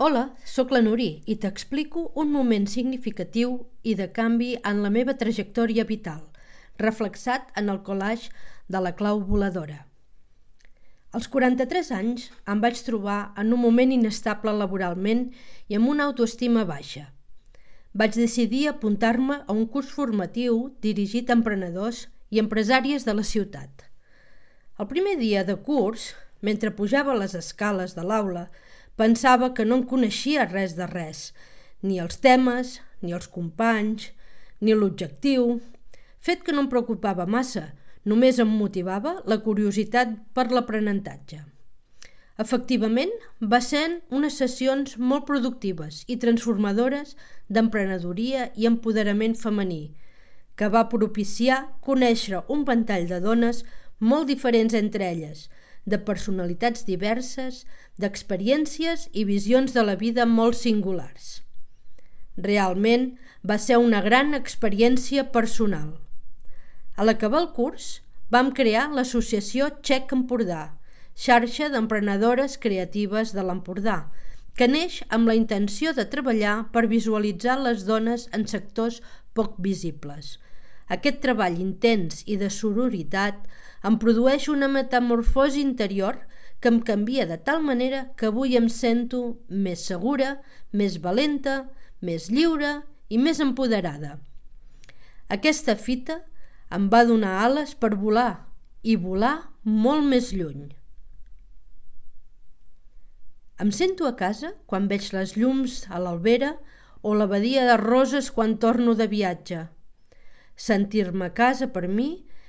Hola, sóc la Nuri i t'explico un moment significatiu i de canvi en la meva trajectòria vital, reflexat en el collage de la clau voladora. Als 43 anys em vaig trobar en un moment inestable laboralment i amb una autoestima baixa. Vaig decidir apuntar-me a un curs formatiu dirigit a emprenedors i empresàries de la ciutat. El primer dia de curs, mentre pujava les escales de l'aula, Pensava que no en coneixia res de res, ni els temes, ni els companys, ni l'objectiu, fet que no em preocupava massa, només em motivava la curiositat per l'aprenentatge. Efectivament, va ser unes sessions molt productives i transformadores d'emprenedoria i empoderament femení, que va propiciar conèixer un ventall de dones molt diferents entre elles, de personalitats diverses, d'experiències i visions de la vida molt singulars. Realment va ser una gran experiència personal. A l'acabar el curs, vam crear l'associació Txec Empordà, xarxa d'emprenedores creatives de l'Empordà, que neix amb la intenció de treballar per visualitzar les dones en sectors poc visibles – aquest treball intens i de sororitat em produeix una metamorfosi interior que em canvia de tal manera que avui em sento més segura, més valenta, més lliure i més empoderada. Aquesta fita em va donar ales per volar i volar molt més lluny. Em sento a casa quan veig les llums a l'albera o la badia de roses quan torno de viatge – Sentir-me a casa per mi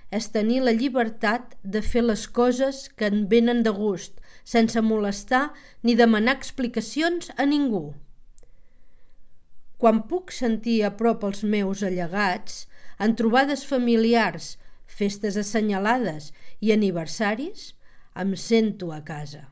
és tenir la llibertat de fer les coses que en venen de gust, sense molestar ni demanar explicacions a ningú. Quan puc sentir a prop els meus allegats, en trobades familiars, festes assenyalades i aniversaris, em sento a casa.